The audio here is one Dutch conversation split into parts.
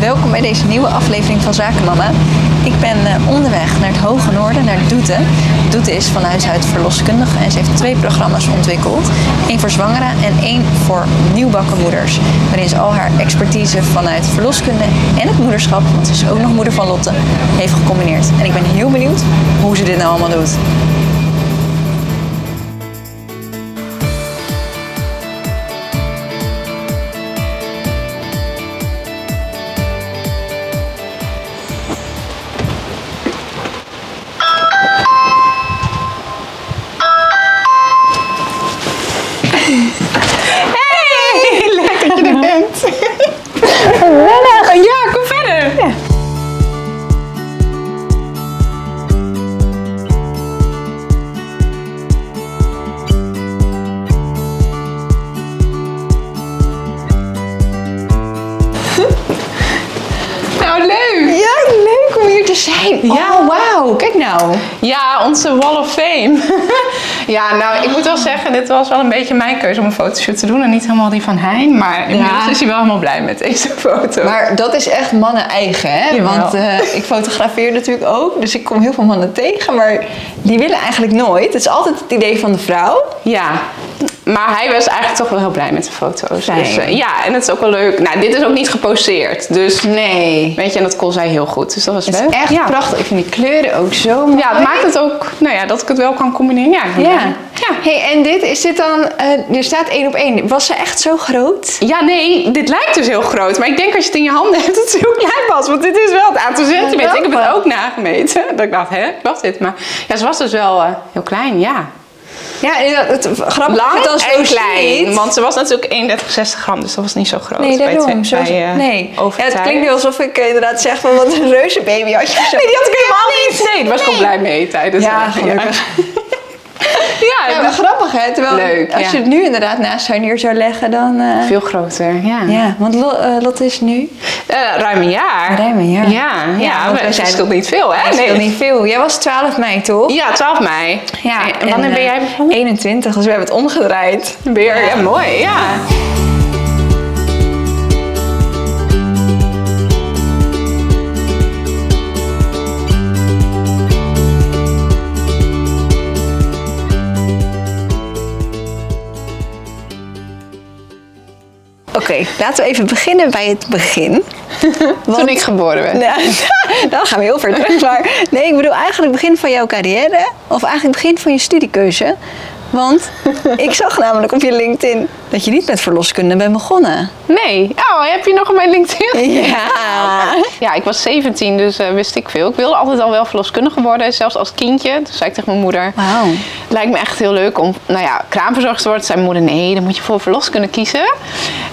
Welkom bij deze nieuwe aflevering van Zakenmama. Ik ben eh, onderweg naar het Hoge Noorden, naar Doeten. Doeten is van huis uit verloskundige en ze heeft twee programma's ontwikkeld. Eén voor zwangeren en één voor nieuwbakken moeders. Waarin ze al haar expertise vanuit verloskunde en het moederschap, want ze is ook nog moeder van Lotte, heeft gecombineerd. En ik ben heel benieuwd hoe ze dit nou allemaal doet. Fame. ja, nou, ik moet wel zeggen, dit was wel een beetje mijn keuze om een fotoshoot te doen en niet helemaal die van Hein. Maar inmiddels Ja. is hij wel helemaal blij met deze foto. Maar dat is echt mannen eigen, hè? Jawel. Want eh, ik fotografeer natuurlijk ook, dus ik kom heel veel mannen tegen, maar die willen eigenlijk nooit. Het is altijd het idee van de vrouw. Ja, maar hij was eigenlijk toch wel heel blij met de foto's. Dus, eh, ja, en het is ook wel leuk. Nou, dit is ook niet geposeerd. Dus Nee. weet je, en dat kon zij heel goed. Dus dat was Het leuk. is echt ja. prachtig. Ik vind die kleuren ook zo mooi. Ja, het maakt het ook, nou ja, dat ik het wel kan combineren. Ja, Ja. Hey, en dit, is dit dan, eh, er staat één op één. Was ze echt zo groot? Ja, nee, dit lijkt dus heel groot. Maar ik denk als je het in je handen hebt, dat het heel klein was. Want dit is wel het aantal centimeter. Ik heb het ook nagemeten. Dat ik dacht, hè, was dit? Maar ja, ze was dus wel eh, heel klein, ja. Ja, dat- het grappig Lang dat en zo klein. ziet. Want ze was natuurlijk 31, 60 gram, dus dat was niet zo groot. Nee, bij daarom. twee- Zo, bij, eh, nee. Ja, het klinkt nu alsof ik eh, inderdaad zeg van wat een reuze baby had je. Nee, die had ik helemaal niet. Nee, daar was ik ook blij mee tijdens Ja, eh, gelukkig. Ja, Ja, maar grappig hè. Terwijl Leuk, als ja. je het nu inderdaad naast haar neer zou leggen, dan... eh, veel groter, ja. Ja, want eh, Lotte is nu... Eh, ruim een jaar. Ruim een jaar. Ja, ja, Ja, zijn- verschilt niet veel, hè? Dat is niet veel. Jij was 12 mei, toch? Ja, 12 mei. Ja, En wanneer en, ben jij begonnen? 21, dus we hebben het omgedraaid. Weer, ja, mooi, ja. Oké, laten we even beginnen bij het begin. Toen ik geboren werd. Nou, dan gaan we heel ver terug. Maar nee, ik bedoel eigenlijk begin van jouw carrière. Of eigenlijk begin van je studiekeuze. Want ik zag namelijk op je LinkedIn dat je niet met verloskunde bent begonnen. Nee. Oh, heb je nog op mijn LinkedIn? Ja. Ja, ik was 17, dus eh, wist ik veel. Ik wilde altijd al wel verloskundige worden, zelfs als kindje. Toen zei ik tegen mijn moeder, Wauw. lijkt me echt heel leuk om nou ja, kraamverzorgster te worden. Toen zei mijn moeder, nee, dan moet je voor verloskunde kiezen.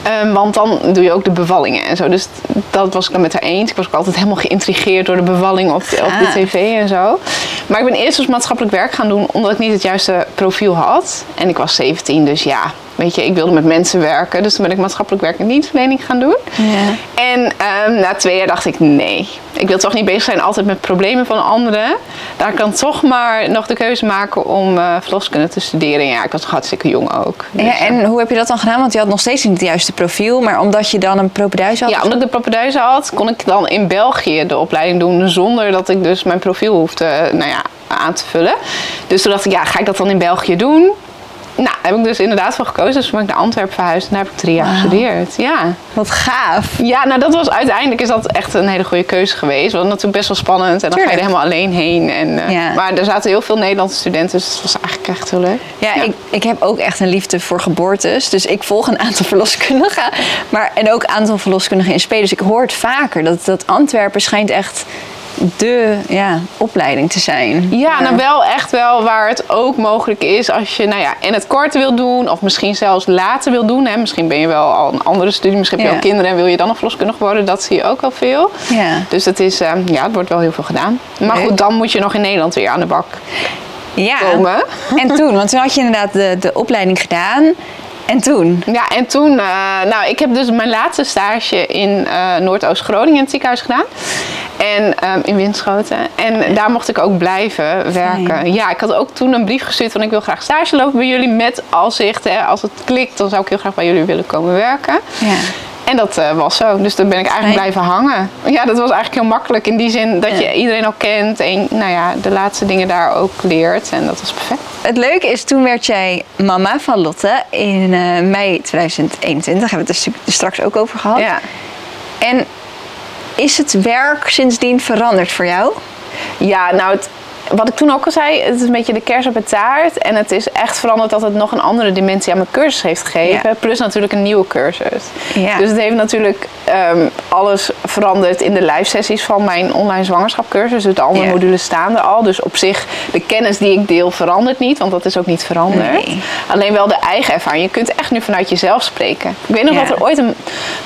Ehm, want dan doe je ook de bevallingen en zo. Dus dat was ik dan met haar eens. Ik was ook altijd helemaal geïntrigeerd door de bevalling op de, op de Gaaf. tv en zo. Maar ik ben eerst dus maatschappelijk werk gaan doen, omdat ik niet het juiste profiel had. En ik was 17, dus ja, weet je, ik wilde met mensen werken. Dus toen ben ik maatschappelijk werk en dienstverlening gaan doen. Ja. En ehm, na twee jaar dacht ik, nee, ik wil toch niet bezig zijn altijd met problemen van anderen. Daar kan toch maar nog de keuze maken om eh verloskunde te studeren. Ja, ik was hartstikke jong ook. Dus, Ja, en hoe heb je dat dan gedaan? Want je had nog steeds niet het juiste profiel. Maar omdat je dan een propeduis had? ja, omdat ik de propeduizen had, kon ik dan in België de opleiding doen zonder dat ik dus mijn profiel hoefde nou ja, aan te vullen. Dus toen dacht ik, ja, ga ik dat dan in België doen? Nou, daar heb ik dus inderdaad voor gekozen. Dus toen ben ik naar Antwerpen verhuisd en daar heb ik drie jaar gestudeerd. Ja. Wat gaaf. Ja, nou dat was uiteindelijk is dat echt een hele goede keuze geweest. Want natuurlijk best wel spannend en dan ga je er helemaal alleen heen. En, eh, Ja. Maar er zaten heel veel Nederlandse studenten, dus het was eigenlijk echt heel leuk. Ja, Ik, ik heb ook echt een liefde voor geboortes. Dus ik volg een aantal verloskundigen. Maar, en ook een aantal verloskundigen in spe. Dus ik hoor het vaker. Dat, dat Antwerpen schijnt echt de ja, opleiding te zijn. Ja, nou wel echt wel waar het ook mogelijk is als je nou ja, in het kort wil doen of misschien zelfs later wil doen. Hè. Misschien ben je wel al een andere studie, misschien heb je Ja. al kinderen en wil je dan nog verloskundig worden. Dat zie je ook wel veel. Ja. Dus het is, eh, ja, het wordt wel heel veel gedaan. Maar Leuk. goed, dan moet je nog in Nederland weer aan de bak Ja. komen. En toen, want toen had je inderdaad de, de opleiding gedaan. En toen? Ja, en toen, eh, nou, ik heb dus mijn laatste stage in eh, Noordoost-Groningen in het ziekenhuis gedaan. En ehm, in Winschoten. En daar mocht ik ook blijven werken. Fijn. Ja, ik had ook toen een brief gestuurd van ik wil graag stage lopen bij jullie met als zicht. Hè, als het klikt, dan zou ik heel graag bij jullie willen komen werken. Ja. En dat eh, was zo. Dus daar ben ik eigenlijk Fijn. blijven hangen. Ja, dat was eigenlijk heel makkelijk in die zin dat Ja. je iedereen al kent. En nou ja, de laatste dingen daar ook leert. En dat was perfect. Het leuke is, toen werd jij mama van Lotte in eh, mei 2021. Hebben we het er straks ook over gehad. Ja. En is het werk sindsdien veranderd voor jou? Ja, nou, het, wat ik toen ook al zei, het is een beetje de kers op het taart. En het is echt veranderd dat het nog een andere dimensie aan mijn cursus heeft gegeven. Ja. Plus natuurlijk een nieuwe cursus. Ja. Dus het heeft natuurlijk ehm, alles veranderd in de live sessies van mijn online zwangerschapcursus. Dus de andere Ja. modules staan er al. Dus op zich, de kennis die ik deel verandert niet, want dat is ook niet veranderd. Nee. Alleen wel de eigen ervaring. Je kunt echt nu vanuit jezelf spreken. Ik weet nog dat er ooit een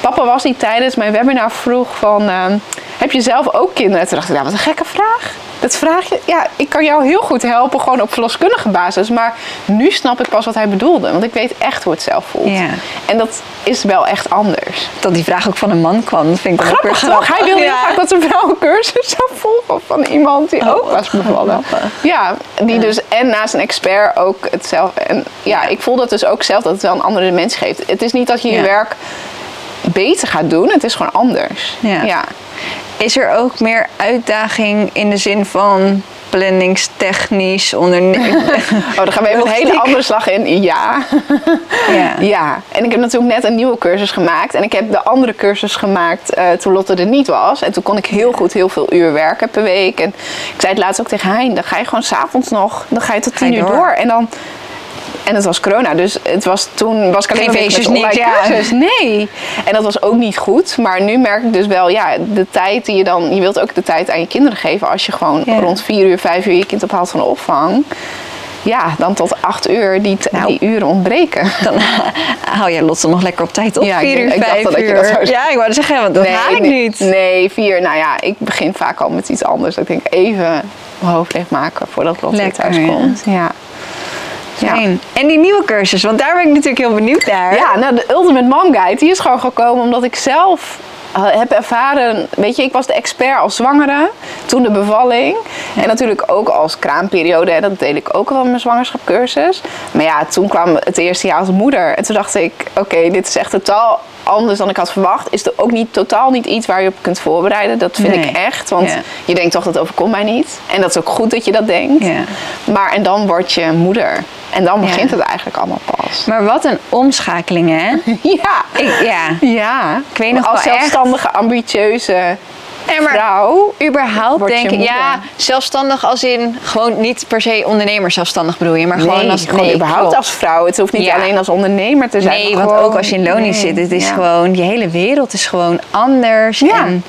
papa was die tijdens mijn webinar vroeg van... ehm, heb je zelf ook kinderen? Toen dacht ik, wat een gekke vraag. Dat vraag je, ja, ik kan jou heel goed helpen, gewoon op verloskundige basis. Maar nu snap ik pas wat hij bedoelde. Want ik weet echt hoe het zelf voelt. Ja. En dat is wel echt anders. Dat die vraag ook van een man kwam, dat vind ik dan ook weer Grappig toch? Hij wilde heel Ja. graag dat een vrouw een cursus zou volgen van iemand die Oh, ook was bevallen. grappig. Ja, die dus en naast een expert ook hetzelfde. En ja, ik voel dat dus ook zelf dat het wel een andere dimensie geeft. Het is niet dat je je werk beter gaat doen, het is gewoon anders. Ja. ja. Is er ook meer uitdaging in de zin van planningstechnisch, ondernemen? Oh, dan gaan we even een hele andere slag in. Ja. ja. ja. En ik heb natuurlijk net een nieuwe cursus gemaakt. En ik heb de andere cursus gemaakt eh, toen Lotte er niet was. En toen kon ik heel goed heel veel uur werken per week. En ik zei het laatst ook tegen Hein. Dan ga je gewoon s'avonds nog. Dan ga je tot tien uur door. door. En dan... En het was corona, dus het was, toen was ik alleen Geen feestjes, niks, ja. cursus. Nee. En dat was ook niet goed. Maar nu merk ik dus wel, ja, de tijd die je dan... Je wilt ook de tijd aan je kinderen geven als je gewoon Ja. rond vier uur, vijf uur je kind ophaalt van de opvang. Ja, dan tot acht uur die, Nou. die uren ontbreken. Dan haal jij Lotte nog lekker op tijd op. Ja, vier uur, ik vijf uur. dat ja, ik wou zeggen, want dat haal ik nee, niet. Nee, vier. Nou ja, ik begin vaak al met iets anders. Ik denk even mijn hoofd leeg maken voordat Lotte thuis komt. Ja. Ja. Fijn. En die nieuwe cursus, want daar ben ik natuurlijk heel benieuwd naar. Ja, nou de Ultimate Mom Guide, die is gewoon gekomen omdat ik zelf eh, heb ervaren, weet je, ik was de expert als zwangere, toen de bevalling. En natuurlijk ook als kraamperiode, dat deel ik ook wel in mijn zwangerschapcursus. Maar ja, toen kwam het eerste jaar als moeder. En toen dacht ik, oké, dit is echt totaal anders dan ik had verwacht. Is er ook niet, totaal niet iets waar je op kunt voorbereiden. Dat vind Nee. ik echt, want je denkt toch, dat overkomt mij niet. En dat is ook goed dat je dat denkt. Maar en dan word je moeder. En dan Ja. begint het eigenlijk allemaal pas. Maar wat een omschakeling, hè? Ja. Ik, ja. Ja, Ik weet nog als wel echt- zelfstandige, ambitieuze Nee, maar vrouw. überhaupt denk ik, ja, zelfstandig als in gewoon niet per se ondernemer zelfstandig bedoel je, maar gewoon als gewoon nee, überhaupt klopt. als vrouw. Het hoeft niet Ja. alleen als ondernemer te zijn. Nee, want gewoon- ook als je in loondienst Nee, zit, het is ja. gewoon, je hele wereld is gewoon anders. Ja. En,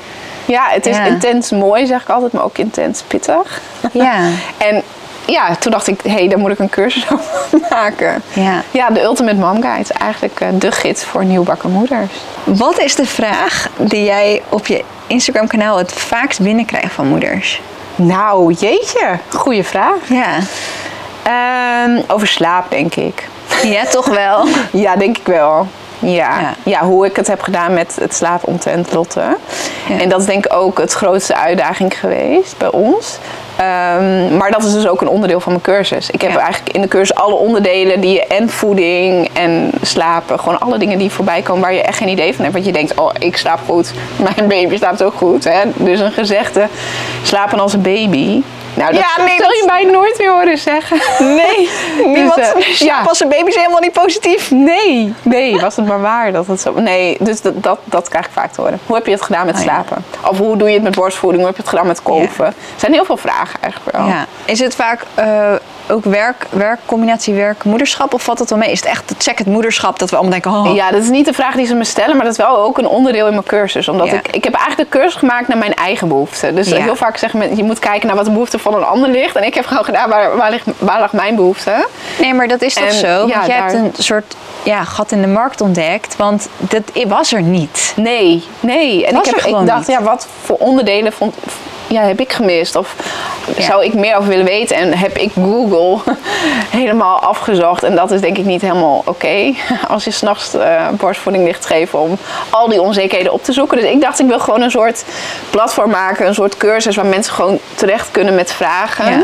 Ja, het is intens mooi, zeg ik altijd, maar ook intens pittig. ja, En ja, toen dacht ik, hé, hey, daar moet ik een cursus over maken. ja. Ja, de Ultimate Mom Guide is eigenlijk eh, de gids voor nieuwbakken moeders. Wat is de vraag die jij op je Instagram kanaal het vaakst binnenkrijgt van moeders? Nou, jeetje, goede vraag. Ja, Ehm, over slaap, denk ik. ja toch wel. Ja, denk ik wel. Ja. Ja. Ja. hoe ik het heb gedaan met het slapen omtrent Lotte. Ja. En dat is denk ik ook het grootste uitdaging geweest bij ons. Ehm, maar dat is dus ook een onderdeel van mijn cursus. Ik heb Ja. eigenlijk in de cursus alle onderdelen die je en voeding en slapen, gewoon alle dingen die voorbij komen waar je echt geen idee van hebt. Want je denkt, oh, ik slaap goed, mijn baby slaapt ook goed. Hè? Dus een gezegde, slapen als een baby. Nou, dat Ja, nee, zul dat- je mij nooit meer horen zeggen. Nee, niemand Dus, slaap ja. als een baby is helemaal niet positief. Nee, nee, was het maar waar dat het zo. Nee, dus dat, dat, dat krijg ik vaak te horen. Hoe heb je het gedaan met Oh, ja. slapen? Of hoe doe je het met borstvoeding? Hoe heb je het gedaan met kolven? Er zijn heel veel vragen eigenlijk wel. Ja. Is het vaak eh, ook werk, werk, combinatie werk, moederschap of valt het wel mee? Is het echt check het moederschap dat we allemaal denken, oh, Ja, dat is niet de vraag die ze me stellen, maar dat is wel ook een onderdeel in mijn cursus. Omdat Ja. ik, ik heb eigenlijk de cursus gemaakt naar mijn eigen behoeften. Dus Ja. heel vaak zeggen mensen, je moet kijken naar wat de behoefte van een ander ligt. En ik heb gewoon gedaan, waar, waar, ligt, waar lag mijn behoefte? Nee, maar dat is toch En, zo? Want ja, jij hebt een soort ja, gat in de markt ontdekt, want dat was er niet. Nee, nee. En Was ik, er heb, gewoon ik dacht, niet. ja, wat voor onderdelen vond, ja, heb ik gemist? Of Ja. zou ik meer over willen weten. En heb ik Google helemaal afgezocht. En dat is denk ik niet helemaal oké. Als je s'nachts eh borstvoeding ligt geven om al die onzekerheden op te zoeken. Dus ik dacht, ik wil gewoon een soort platform maken. Een soort cursus waar mensen gewoon terecht kunnen met vragen. Ja.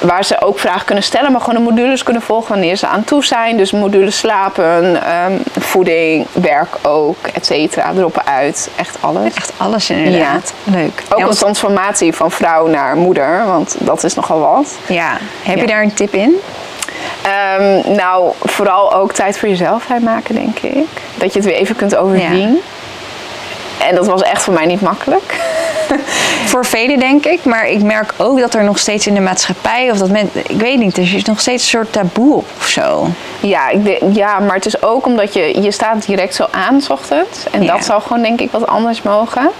Waar ze ook vragen kunnen stellen. Maar gewoon de modules kunnen volgen wanneer ze aan toe zijn. Dus modules slapen, ehm, voeding, werk ook, et cetera. Erop uit. Echt alles. Echt alles inderdaad. Leuk. Ook een want- van vrouw naar moeder, want dat is nogal wat. ja. Heb je daar een tip in? Ehm, nou, vooral ook tijd voor jezelf maken, denk ik. Dat je het weer even kunt overzien. En dat was echt voor mij niet makkelijk. Voor velen denk ik, maar ik merk ook dat er nog steeds in de maatschappij, of dat men, ik weet niet, er is nog steeds een soort taboe op of zo. Ja, ik denk- ja, maar het is ook omdat je, je staat direct zo aan 's ochtends. En Ja. dat zou gewoon denk ik wat anders mogen.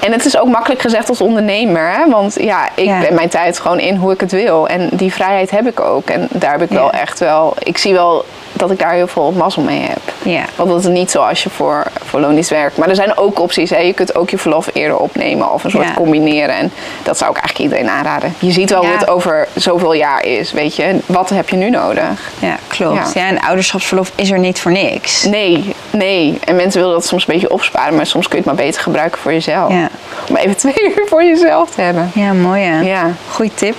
En het is ook makkelijk gezegd als ondernemer. Hè? Want ja, ik Ja. ben mijn tijd gewoon in hoe ik het wil. En die vrijheid heb ik ook. En daar heb ik wel echt wel... Ik zie wel dat ik daar heel veel mazzel mee heb. Ja. Want dat is niet zo als je voor, voor loonisch werkt. Maar er zijn ook opties. Hè? Je kunt ook je verlof eerder opnemen of een soort Ja. combineren. En dat zou ik eigenlijk iedereen aanraden. Je ziet wel Ja. hoe het over zoveel jaar is. Weet je, wat heb je nu nodig? Ja, klopt. Ja. Ja. en ouderschapsverlof is er niet voor niks. Nee, nee. En mensen willen dat soms een beetje opsparen, maar soms kun je het maar beter gebruiken voor jezelf. Ja. Om even twee uur voor jezelf te hebben. Ja, mooi hè? Ja. Goeie tip.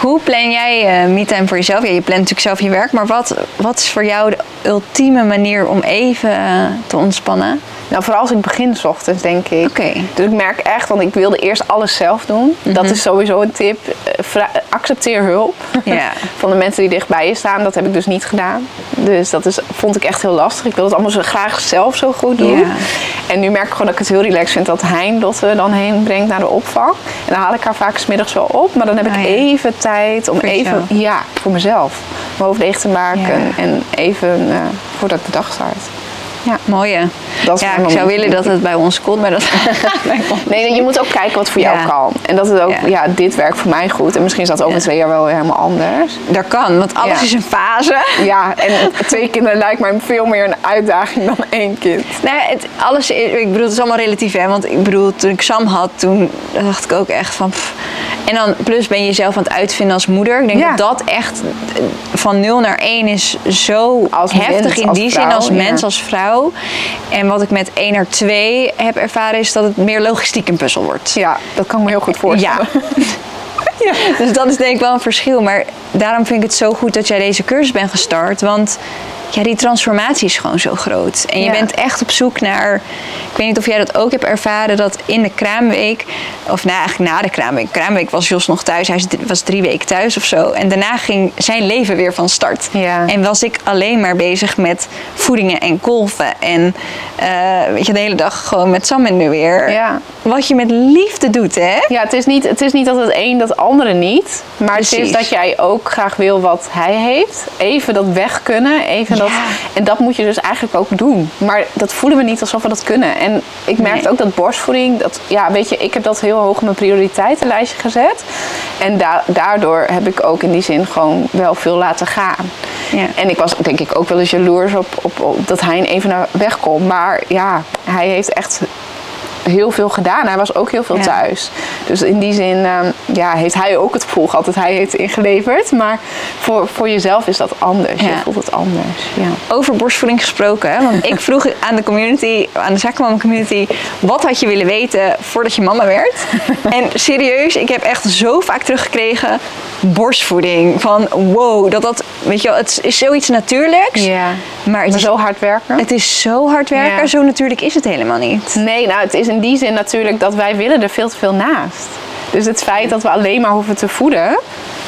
Hoe plan jij eh me-time voor jezelf? Ja, je plant natuurlijk zelf je werk, maar wat, wat is voor jou de ultieme manier om even eh, te ontspannen? Nou, vooral als ik begin 's ochtends, denk ik. Oké. Dus ik merk echt, want ik wilde eerst alles zelf doen. Dat is sowieso een tip. Eh, accepteer hulp van de mensen die dichtbij je staan. Dat heb ik dus niet gedaan. Dus dat is, vond ik echt heel lastig. Ik wil het allemaal zo graag zelf zo goed doen. En nu merk ik gewoon dat ik het heel relaxed vind dat Hein Lotte dan heen brengt naar de opvang. En dan haal ik haar vaak 's middags wel op. Maar dan heb ik ja. even tijd om Voor even, ja, voor mezelf. Mijn hoofd leeg te maken. En even eh, voordat de dag start. Ja. Mooi hè? Dat ja, ik zou willen dat het bij ons komt, maar dat... Nee, je moet ook kijken wat voor jou Ja. kan. En dat het ook, Ja. ja. dit werkt voor mij goed. En misschien is dat over Ja. twee jaar wel weer helemaal anders. Dat kan, want alles is een fase. Ja, en twee kinderen lijkt mij veel meer een uitdaging dan één kind. Nee, het, alles, ik bedoel, het is allemaal relatief, hè? Want ik bedoel, toen ik Sam had, toen dacht ik ook echt van... pff. En dan plus ben je jezelf aan het uitvinden als moeder. Ik denk Ja. dat dat echt eh, van 0 naar 1 is zo Als heftig in die vrouw, zin als ja. mens, als vrouw. En wat ik met 1 naar 2 heb ervaren is dat het meer logistiek een puzzel wordt. Ja, dat kan ik me heel goed voorstellen. Ja. Dus dat is denk ik wel een verschil. Maar daarom vind ik het zo goed dat jij deze cursus bent gestart. Want ja, die transformatie is gewoon zo groot. En je Ja. bent echt op zoek naar... Ik weet niet of jij dat ook hebt ervaren, dat in de kraamweek... Of nou, eigenlijk na de kraamweek. Kraamweek was Jos nog thuis. Hij was drie weken thuis of zo. En daarna ging zijn leven weer van start. Ja. En was ik alleen maar bezig met voedingen en kolven. En eh, weet je, de hele dag gewoon met Sam in de weer. Ja. Wat je met liefde doet, hè? Ja, het is, niet, het is niet dat het een dat andere niet. Maar het is dat jij ook graag wil wat hij heeft. Even dat weg kunnen. Even dat, en dat moet je dus eigenlijk ook doen. Maar dat voelen we niet alsof we dat kunnen. En ik merkte Nee. ook dat borstvoeding... Dat, ja, weet je, ik heb dat heel hoog op mijn prioriteitenlijstje gezet. En da- daardoor heb ik ook in die zin gewoon wel veel laten gaan. Ja. En ik was denk ik ook wel eens jaloers op, op, op dat hij even naar weg kon. Maar ja, hij heeft echt heel veel gedaan. Hij was ook heel veel Ja. thuis. Dus in die zin ehm, ja, heeft hij ook het gevoel gehad dat hij heeft ingeleverd. Maar voor, voor jezelf is dat anders. Je voelt het anders. Ja. Over borstvoeding gesproken, hè? want ik vroeg aan de community, aan de zakenmama community, wat had je willen weten voordat je mama werd? en serieus, ik heb echt zo vaak teruggekregen borstvoeding. Van wow, dat dat, weet je wel, het is zoiets natuurlijks, ja. maar het Maar is, zo hard werken. het is zo hard werken, zo natuurlijk is het helemaal niet. Nee, nou het is in die zin natuurlijk dat wij willen er veel te veel naast. Dus het feit dat we alleen maar hoeven te voeden,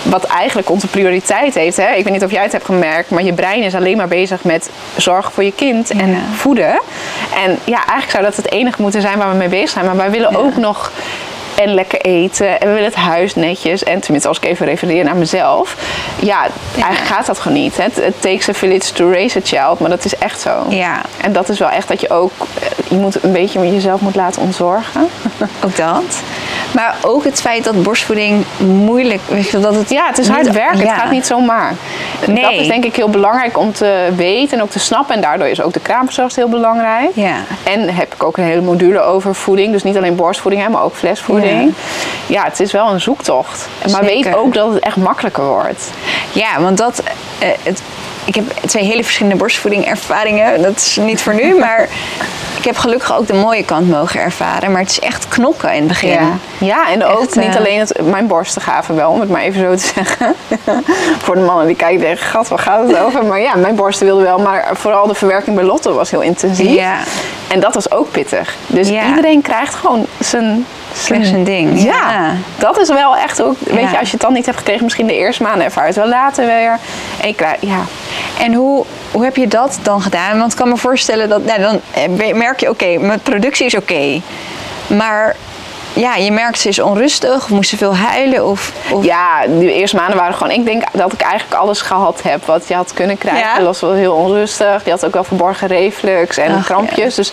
wat eigenlijk onze prioriteit heeft. Hè? Ik weet niet of jij het hebt gemerkt, maar je brein is alleen maar bezig met zorgen voor je kind en Ja. voeden. En ja, eigenlijk zou dat het enige moeten zijn waar we mee bezig zijn. Maar wij willen ook nog en lekker eten en we willen het huis netjes. En tenminste, als ik even refereer naar mezelf. Ja, eigenlijk gaat dat gewoon niet. Het takes a village to raise a child, maar dat is echt zo. Ja. En dat is wel echt dat je ook, eh, je moet een beetje jezelf moet laten ontzorgen. Ook dat. Maar ook het feit dat borstvoeding moeilijk... Weet je, dat het Ja, het is niet- hard werken. Ja. Het gaat niet zomaar. Nee. Dat is denk ik heel belangrijk om te weten en ook te snappen. En daardoor is ook de kraamzorg heel belangrijk. Ja. En heb ik ook een hele module over voeding. Dus niet alleen borstvoeding, maar ook flesvoeding. Ja, het is wel een zoektocht. Maar weet ook dat het echt makkelijker wordt. Ja, want dat. eh, het, ik heb twee hele verschillende borstvoedingervaringen. Dat is niet voor nu, maar ik heb gelukkig ook de mooie kant mogen ervaren. Maar het is echt knokken in het begin. Ja, ja en ook Echt, niet eh, alleen het, mijn borsten gaven wel, om het maar even zo te zeggen. Voor de mannen die kijken denken, gat, waar gaat het over? Maar ja, mijn borsten wilden wel, maar vooral de verwerking bij Lotte was heel intensief. Ja. En dat was ook pittig. Dus Ja. iedereen krijgt gewoon zijn... Krijgt zijn ding, Ja, ja. dat is wel echt ook... Weet Ja. je, als je het dan niet hebt gekregen, misschien de eerste maanden ervaar je het wel later weer. En ja, En hoe, hoe heb je dat dan gedaan? Want ik kan me voorstellen dat. Nou, dan eh, merk je, oké, mijn productie is oké. maar ja, je merkt ze is onrustig, of moest ze veel huilen. Of, of Ja, de eerste maanden waren gewoon... Ik denk dat ik eigenlijk alles gehad heb wat je had kunnen krijgen. Ja? Die was wel heel onrustig. Die had ook wel verborgen reflux en Ach, krampjes. Dus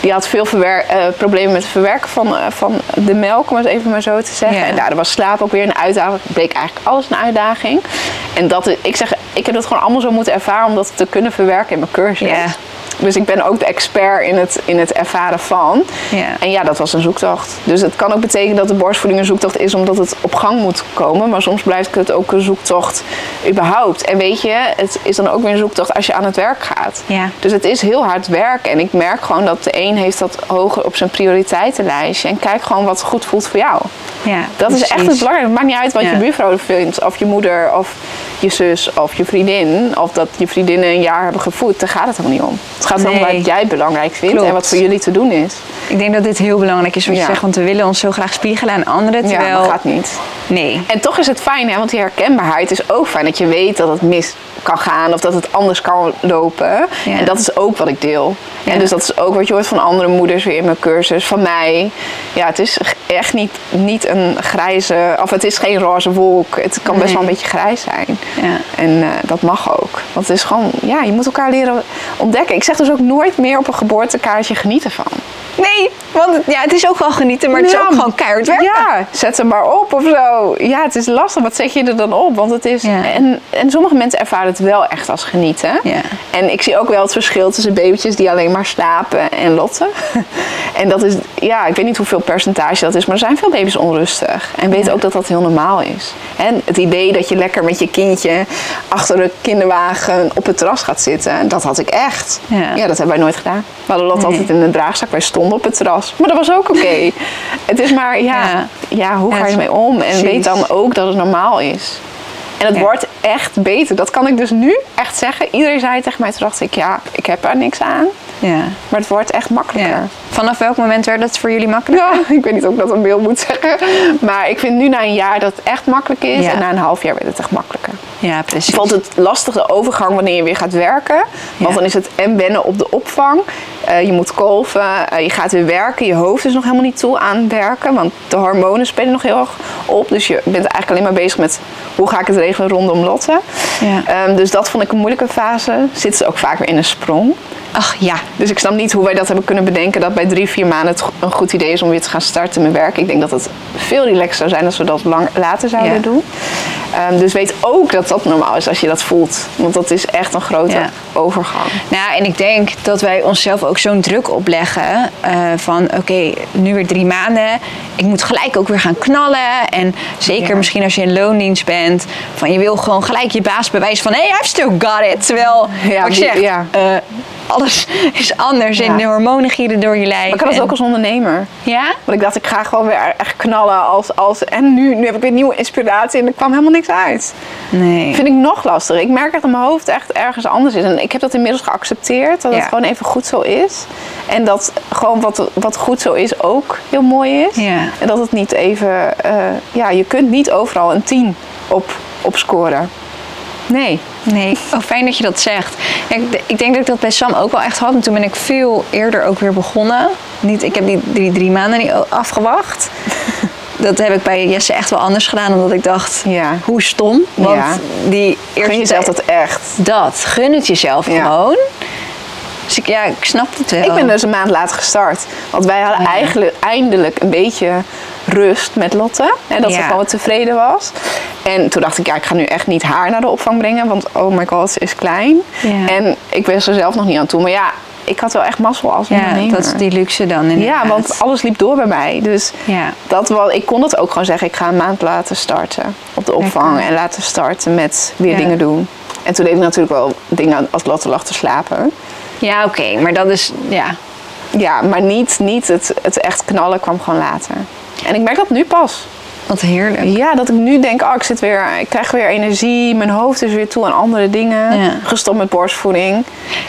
die had veel verwer- eh, problemen met het verwerken van, eh, van de melk, om het even maar zo te zeggen. Ja. En daardoor was slaap ook weer een uitdaging. Bleek eigenlijk alles een uitdaging. En dat, ik zeg, ik heb dat gewoon allemaal zo moeten ervaren om dat te kunnen verwerken in mijn cursus. Dus ik ben ook de expert in het, in het ervaren van. Ja. En ja, dat was een zoektocht. Dus het kan ook betekenen dat de borstvoeding een zoektocht is omdat het op gang moet komen. Maar soms blijft het ook een zoektocht überhaupt. En weet je, het is dan ook weer een zoektocht als je aan het werk gaat. Ja. Dus het is heel hard werk. En ik merk gewoon dat de een heeft dat hoger op zijn prioriteitenlijstje. En kijk gewoon wat goed voelt voor jou. ja, Dat is echt het belangrijkste. Het maakt niet uit wat je buurvrouw vindt, of je moeder, of je zus, of je vriendin. Of dat je vriendinnen een jaar hebben gevoed. Daar gaat het helemaal niet om. Het gaat erom Nee. wat jij belangrijk vindt Klopt. en wat voor jullie te doen is. Ik denk dat dit heel belangrijk is wat je Ja. zegt, want we willen ons zo graag spiegelen aan anderen. Ja, Terwijl, dat gaat niet. Nee. En toch is het fijn, hè? want die herkenbaarheid is ook fijn. Dat je weet dat het mis kan gaan of dat het anders kan lopen. Ja. En dat is ook wat ik deel. Ja. En dus dat is ook wat je hoort van andere moeders weer in mijn cursus, van mij. Ja, het is echt niet, niet een grijze, of het is geen roze wolk. Het kan best wel een beetje grijs zijn. Ja. En eh, dat mag ook. Want het is gewoon, ja, je moet elkaar leren ontdekken. Ik zeg dus ook nooit meer op een geboortekaartje genieten van. Nee, want ja, het is ook wel genieten, maar het is ook gewoon keihard werken. Ja, zet ze maar op of zo. Ja, het is lastig. Wat zet je er dan op? Want het is. En, en sommige mensen ervaren het wel echt als genieten. Ja. En ik zie ook wel het verschil tussen babytjes die alleen maar slapen en Lotte. en dat is, ja, ik weet niet hoeveel percentage dat is, maar er zijn veel baby's onrustig. En weet Ja. ook dat dat heel normaal is. En het idee dat je lekker met je kindje achter de kinderwagen op het terras gaat zitten, dat had ik echt. Ja. ja dat hebben wij nooit gedaan. We hadden Lotte Nee. altijd in de draagzak. Wij stonden op het terras. Maar dat was ook oké. het is maar, ja, Ja. ja. hoe ga je ermee om? En precies. weet dan ook dat het normaal is. En het Ja. wordt echt beter. Dat kan ik dus nu echt zeggen. Iedereen zei tegen mij, toen dacht ik, ja, ik heb er niks aan. Ja. Maar het wordt echt makkelijker. Ja. Vanaf welk moment werd het voor jullie makkelijk? Ja, ik weet niet of ik dat een beeld moet zeggen. Maar ik vind nu na een jaar dat het echt makkelijk is. Ja. En na een half jaar werd het echt makkelijker. Ja, precies. Ik vond het lastig de overgang wanneer je weer gaat werken. Want dan is het en wennen op de opvang. Eh, je moet kolven, eh, je gaat weer werken. Je hoofd is nog helemaal niet toe aan werken. Want de hormonen spelen nog heel erg op. Dus je bent eigenlijk alleen maar bezig met hoe ga ik het regelen rondom Lotte. Ja. Ehm, dus dat vond ik een moeilijke fase. Zitten ze ook vaak weer in een sprong. Ach ja. Dus ik snap niet hoe wij dat hebben kunnen bedenken. Dat bij drie, vier maanden het een goed idee is om weer te gaan starten met werken. Ik denk dat het veel relaxer zou zijn als we dat lang, later zouden Ja. doen. Ehm, dus weet ook dat dat normaal is als je dat voelt. Want dat is echt een grote Ja. overgang. Nou, en ik denk dat wij onszelf ook zo'n druk opleggen eh, van oké, nu weer drie maanden. Ik moet gelijk ook weer gaan knallen. En zeker Ja. misschien als je in loondienst bent, van je wil gewoon gelijk je baas bewijzen van hey, I've still got it. Terwijl, wat ja. eh, alles is anders Ja. en de hormonen gieren door je lijf. Maar ik had het en- ook als ondernemer. Ja? Want ik dacht, ik ga gewoon weer echt knallen als... als en nu, nu heb ik weer nieuwe inspiratie en er kwam helemaal niks uit. Nee. vind ik nog lastiger. Ik merk dat mijn hoofd echt ergens anders is. En ik heb dat inmiddels geaccepteerd. Dat Ja. het gewoon even goed zo is. En dat gewoon wat, wat goed zo is ook heel mooi is. Ja. En dat het niet even... eh, ja, je kunt niet overal een 10 op, op scoren. Nee. Nee, oh, fijn dat je dat zegt. Ik, ik denk dat ik dat bij Sam ook wel echt had. En toen ben ik veel eerder ook weer begonnen. Niet, ik heb die drie, drie maanden niet afgewacht. dat heb ik bij Jesse echt wel anders gedaan. Omdat ik dacht, Ja. hoe stom. Want Ja. die eerste Gun jezelf dat echt. dat. Gun het jezelf Ja. gewoon. Dus ik, ja, ik snap het wel. Ik ben dus een maand later gestart. Want wij hadden eigenlijk eindelijk een beetje rust met Lotte. En dat ze Ja. gewoon tevreden was. En toen dacht ik, ja, ik ga nu echt niet haar naar de opvang brengen. Want oh my god, ze is klein. Ja. En ik was er zelf nog niet aan toe. Maar ja, ik had wel echt mazzel als Ja, ondernemer. dat is die luxe dan inderdaad. Ja, want alles liep door bij mij. Dus Ja. dat wel, ik kon het ook gewoon zeggen. Ik ga een maand laten starten op de opvang. Lekker. En laten starten met weer Ja. dingen doen. En toen deed ik natuurlijk wel dingen als Lotte lag te slapen. Ja, oké, maar dat is, ja, Ja, maar niet, niet het, het echt knallen kwam gewoon later. En ik merk dat nu pas. wat heerlijk. Ja, dat ik nu denk, oh, ik, zit weer, ik krijg weer energie. Mijn hoofd is weer toe aan andere dingen. Ja. Gestopt met borstvoeding.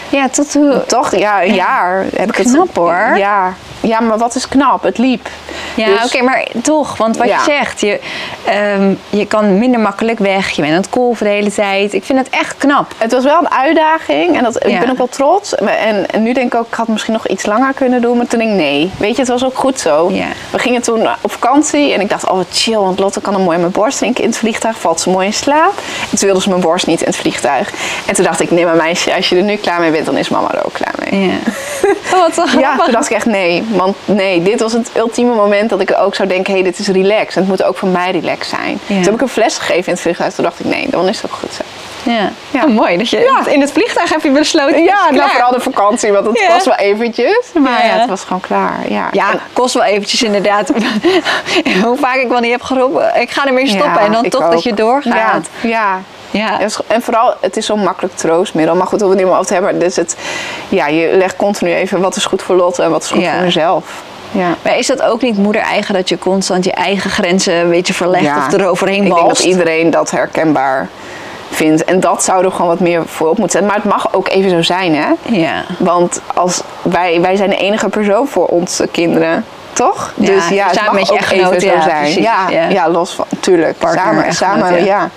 Ja, tot hoe... Toch, ja, een jaar heb ik het. Knap, hoor. Ja. Ja, maar wat is knap? Het liep. Ja, Dus- oké, maar toch, want wat Ja. je zegt, je, ehm, je kan minder makkelijk weg, je bent aan het kolven de hele tijd. Ik vind het echt knap. Het was wel een uitdaging en dat, Ja. ik ben ook wel trots. En, en nu denk ik ook, ik had misschien nog iets langer kunnen doen. Maar toen denk ik, nee. Weet je, het was ook goed zo. Ja. We gingen toen op vakantie en ik dacht, oh wat chill. Want Lotte kan dan mooi aan mijn borst drinken in het vliegtuig. Valt ze mooi in slaap. En toen wilde ze mijn borst niet in het vliegtuig. En toen dacht ik, nee maar meisje, als je er nu klaar mee bent, dan is mama er ook klaar mee. Ja. Wat Ja, grappig. toen dacht ik echt nee. Want nee, dit was het ultieme moment dat ik ook zou denken... hé, hey, dit is relaxed. En het moet ook voor mij relaxed zijn. Ja. Toen heb ik een fles gegeven in het vliegtuig. Toen dacht ik, nee, dan is het ook goed zo. Ja. Ja. Oh, mooi dat je Ja. in het vliegtuig heb je besloten. Ja, nou vooral de vakantie, want het Ja. kost wel eventjes. Maar Ja. ja, het was gewoon klaar. Ja, Ja, En- kost wel eventjes inderdaad. Hoe vaak ik wel niet heb geroepen, ik ga ermee stoppen. ja, en dan toch ook. dat je doorgaat. Ja, ja. En vooral, het is zo'n makkelijk troostmiddel. Maar goed, om het niet meer over te hebben. Dus het, ja, je legt continu even wat is goed voor Lotte en wat is goed Ja. voor mezelf. Ja. Maar is dat ook niet moeder eigen dat je constant je eigen grenzen een beetje verlegt Ja. of eroverheen Ik denk dat balst? iedereen dat herkenbaar vindt. En dat zou er gewoon wat meer voorop moeten zetten. Maar het mag ook even zo zijn, hè? Ja. Want als wij, wij zijn de enige persoon voor onze kinderen. Toch? Ja, dus ja, het mag met je ook even zo ja, zijn. ja, ja. los van, tuurlijk. Partner, samen, samen, ja.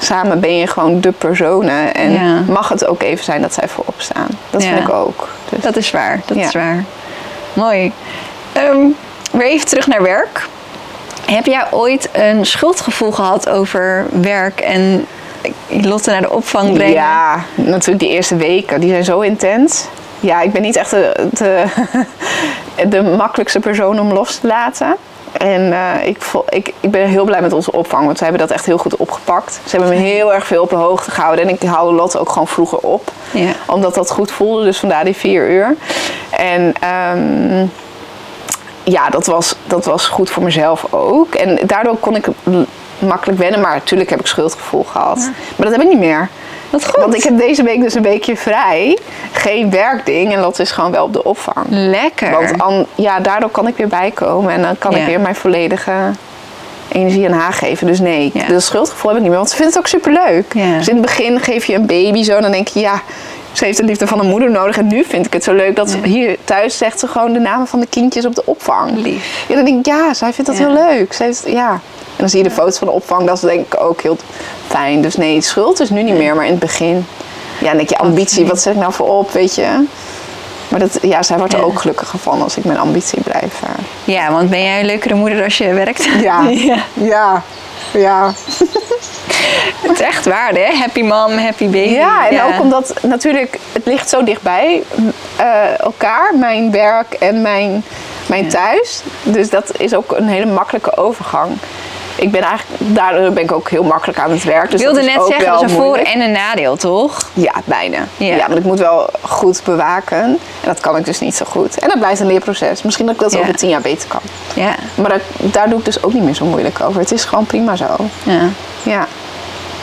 Samen ben je gewoon de personen. En Ja. mag het ook even zijn dat zij voorop staan. Dat Ja. vind ik ook. Dus, Dat is waar, dat Ja. is waar. Mooi. Ehm, weer even terug naar werk. Heb jij ooit een schuldgevoel gehad over werk en Lotte naar de opvang brengen? Ja, natuurlijk die eerste weken. Die zijn zo intens. Ja, ik ben niet echt de, de, de makkelijkste persoon om los te laten. En eh, ik, ik, ik ben heel blij met onze opvang, want ze hebben dat echt heel goed opgepakt. Ze hebben me heel erg veel op de hoogte gehouden. En ik hou Lotte ook gewoon vroeger op. Ja. Omdat dat goed voelde, dus vandaar die vier uur. En ehm, ja, dat was, dat was goed voor mezelf ook. En daardoor kon ik makkelijk wennen. Maar natuurlijk heb ik schuldgevoel gehad. Maar dat heb ik niet meer. Wat goed. Want ik heb deze week dus een weekje vrij. Geen werkding. En Lotte is gewoon wel op de opvang. Lekker. Want an- ja, daardoor kan ik weer bijkomen. En dan kan Ja. ik weer mijn volledige energie aan haar geven. Dus nee, Ja. dat schuldgevoel heb ik niet meer. Want ze vindt het ook superleuk. Ja. Dus in het begin geef je een baby zo. En dan denk je, ja, ze heeft de liefde van een moeder nodig. En nu vind ik het zo leuk dat ze hier thuis zegt ze gewoon de namen van de kindjes op de opvang. Lief. Ja, dan denk ik, ja, zij vindt dat Ja. heel leuk. Ze heeft, ja. En dan zie je de foto's van de opvang. Dat is denk ik ook heel fijn. Dus nee, schuld is nu niet meer. Maar in het begin. Ja, dan denk je ambitie. Wat zet ik nou voor op, weet je. Maar dat, ja, zij wordt er Ja. ook gelukkiger van als ik mijn ambitie blijf. Ja, want ben jij een leukere moeder als je werkt? Ja. ja. Ja. Ja. Het is echt waar, hè? Happy mom, happy baby. Ja, en ook omdat natuurlijk, het ligt zo dichtbij eh, elkaar, mijn werk en mijn, mijn thuis. Dus dat is ook een hele makkelijke overgang. Ik ben eigenlijk, daardoor ben ik ook heel makkelijk aan het werk. Dus Ik wilde net zeggen, dat is een voor- en een nadeel, toch? Ja, bijna. Ja. Ja. want ik moet wel goed bewaken. En dat kan ik dus niet zo goed. En dat blijft een leerproces. Misschien dat ik dat Ja. over tien jaar beter kan. Ja. Maar dat, daar doe ik dus ook niet meer zo moeilijk over. Het is gewoon prima zo. ja. Ja.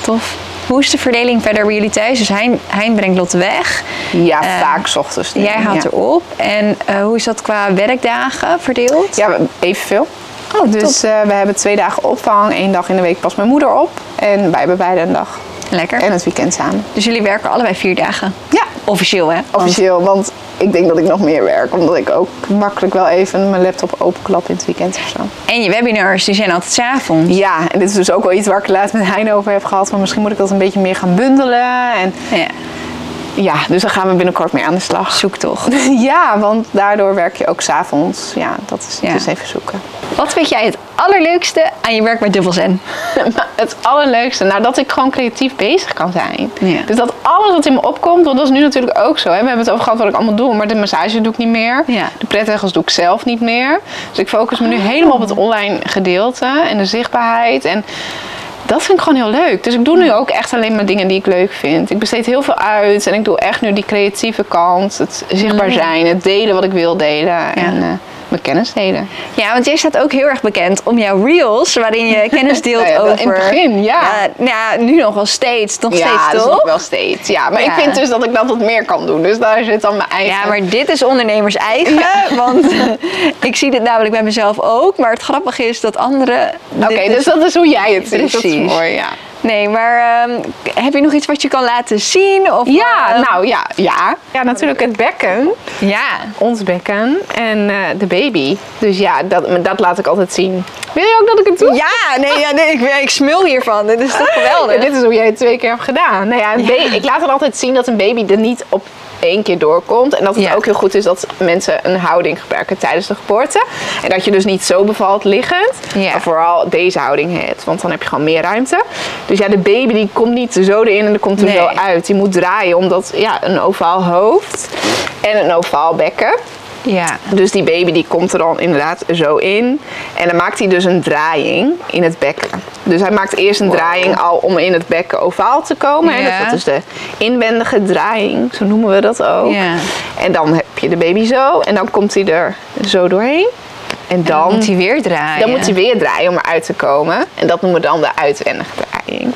Tof. Hoe is de verdeling verder bij jullie thuis? Dus Hein, hein brengt Lotte weg. Ja, Eh, vaak 's ochtends. nu. Jij haalt ja. erop. En eh, hoe is dat qua werkdagen verdeeld? Ja, evenveel. Oh, Dus eh, we hebben twee dagen opvang. Eén dag in de week past mijn moeder op. En wij hebben beide een dag. Lekker. En het weekend samen. Dus jullie werken allebei vier dagen? Ja, Officieel, hè? Officieel. Want ik denk dat ik nog meer werk. Omdat ik ook makkelijk wel even mijn laptop openklap in het weekend of zo. En je webinars, die zijn altijd 's avonds. Ja, en dit is dus ook wel iets waar ik laatst met Hein over heb gehad. Maar misschien moet ik dat een beetje meer gaan bundelen. En Ja. Ja, dus daar gaan we binnenkort mee aan de slag. Zoek toch. Ja, want daardoor werk je ook s'avonds. Ja, dat is Ja. dus even zoeken. Wat vind jij het allerleukste aan je werk met dubbelzen? Maar het allerleukste, nou dat ik gewoon creatief bezig kan zijn. Ja. Dus dat alles wat in me opkomt, want dat is nu natuurlijk ook zo. Hè? We hebben het over gehad wat ik allemaal doe, maar de massage doe ik niet meer. Ja. De pretregels doe ik zelf niet meer. Dus ik focus me nu helemaal op het online gedeelte en de zichtbaarheid. En dat vind ik gewoon heel leuk. Dus ik doe nu ook echt alleen maar dingen die ik leuk vind. Ik besteed heel veel uit en ik doe echt nu die creatieve kant. Het zichtbaar zijn, het delen wat ik wil delen. En eh, mijn kennis delen. Ja, want jij staat ook heel erg bekend om jouw reels, waarin je kennis deelt Nou ja, over... in het begin, ja. ja. Nou ja, nu nog wel steeds, nog ja, steeds dat is toch? nog wel steeds. Ja, maar Ja. ik vind dus dat ik dat wat meer kan doen. Dus daar zit dan mijn eigen... Ja, maar dit is ondernemers eigen, want ik zie dit namelijk bij mezelf ook. Maar het grappige is dat anderen... Oké, dit dus dat is hoe jij het ziet. Dat is Precies. mooi, ja. Nee, maar ehm, heb je nog iets wat je kan laten zien? Of, Ja, eh, nou ja, ja. Ja, natuurlijk het bekken. Ja. Ons bekken en eh, de baby. Dus ja, dat, dat laat ik altijd zien. Wil je ook dat ik het doe? Ja, nee, ja, nee ik, ik smul hiervan. Dit is toch Ja, geweldig? dit is hoe jij het twee keer hebt gedaan. Nou ja, een ik laat er altijd zien dat een baby er niet op één keer doorkomt. En dat het Ja. ook heel goed is dat mensen een houding gebruiken tijdens de geboorte. En dat je dus niet zo bevalt liggend. Ja. Maar vooral deze houding hebt. Want dan heb je gewoon meer ruimte. Dus ja, de baby die komt niet zo erin en die komt er Nee. zo uit. Die moet draaien omdat ja, een ovaal hoofd en een ovaal bekken. Ja. Dus die baby die komt er dan inderdaad zo in. En dan maakt hij dus een draaiing in het bekken. Dus hij maakt eerst een draaiing al om in het bekken ovaal te komen. Ja. Dat is de inwendige draaiing, zo noemen we dat ook. Ja. En dan heb je de baby zo en dan komt hij er zo doorheen. En dan, Dan moet hij weer draaien. dan moet hij weer draaien om eruit te komen. En dat noemen we dan de uitwendige draaiing.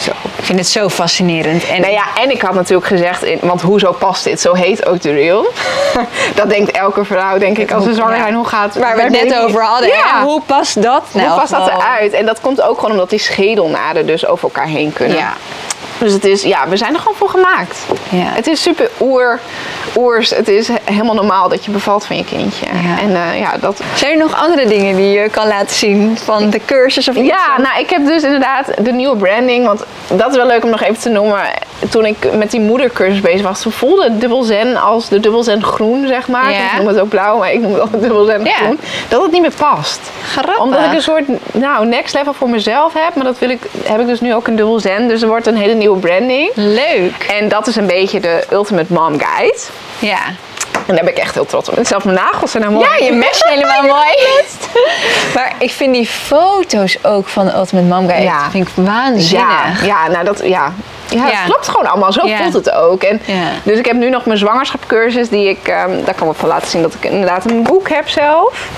Zo. Ik vind het zo fascinerend. En Nou ja, en ik had natuurlijk gezegd, in, want hoezo past dit? Zo heet ook de reel. dat denkt elke vrouw, denk ik, als ze zwanger Ja. zijn. Hoe gaat waar we het net over hadden. Ja. Hoe past dat nou? Hoe past dat eruit? En dat komt ook gewoon omdat die schedelnaden dus over elkaar heen kunnen. Ja. Dus het is, ja, we zijn er gewoon voor gemaakt. Ja. Het is super oer, oers. Het is helemaal normaal dat je bevalt van je kindje. Ja. En eh, ja, dat, Zijn er nog andere dingen die je kan laten zien van de cursus of iets? Ja, nou, ik heb dus inderdaad de nieuwe branding. Want dat is wel leuk om nog even te noemen. Toen ik met die moedercursus bezig was, voelde dubbel zen als de dubbel zen groen, zeg maar. Ja. Ik noem het ook blauw, maar ik noem het altijd dubbel zen Ja. groen. Dat het niet meer past. Grappig. Omdat ik een soort nou, next level voor mezelf heb. Maar dat wil ik, heb ik dus nu ook een dubbel zen. Dus er wordt een hele nieuwe branding. Leuk. En dat is een beetje de Ultimate Mom Guide. Ja. En daar ben ik echt heel trots op. En zelfs mijn nagels zijn nou mooi. Ja, je mesje helemaal mooi. maar ik vind die foto's ook van Ultimate Mom Guide, Ja. vind ik waanzinnig. Ja, ja, nou dat, ja. Ja, klopt gewoon allemaal. Zo voelt het ook. En. Dus ik heb nu nog mijn zwangerschapscursus die ik, ehm, daar kan ik van laten zien dat ik inderdaad een boek heb zelf.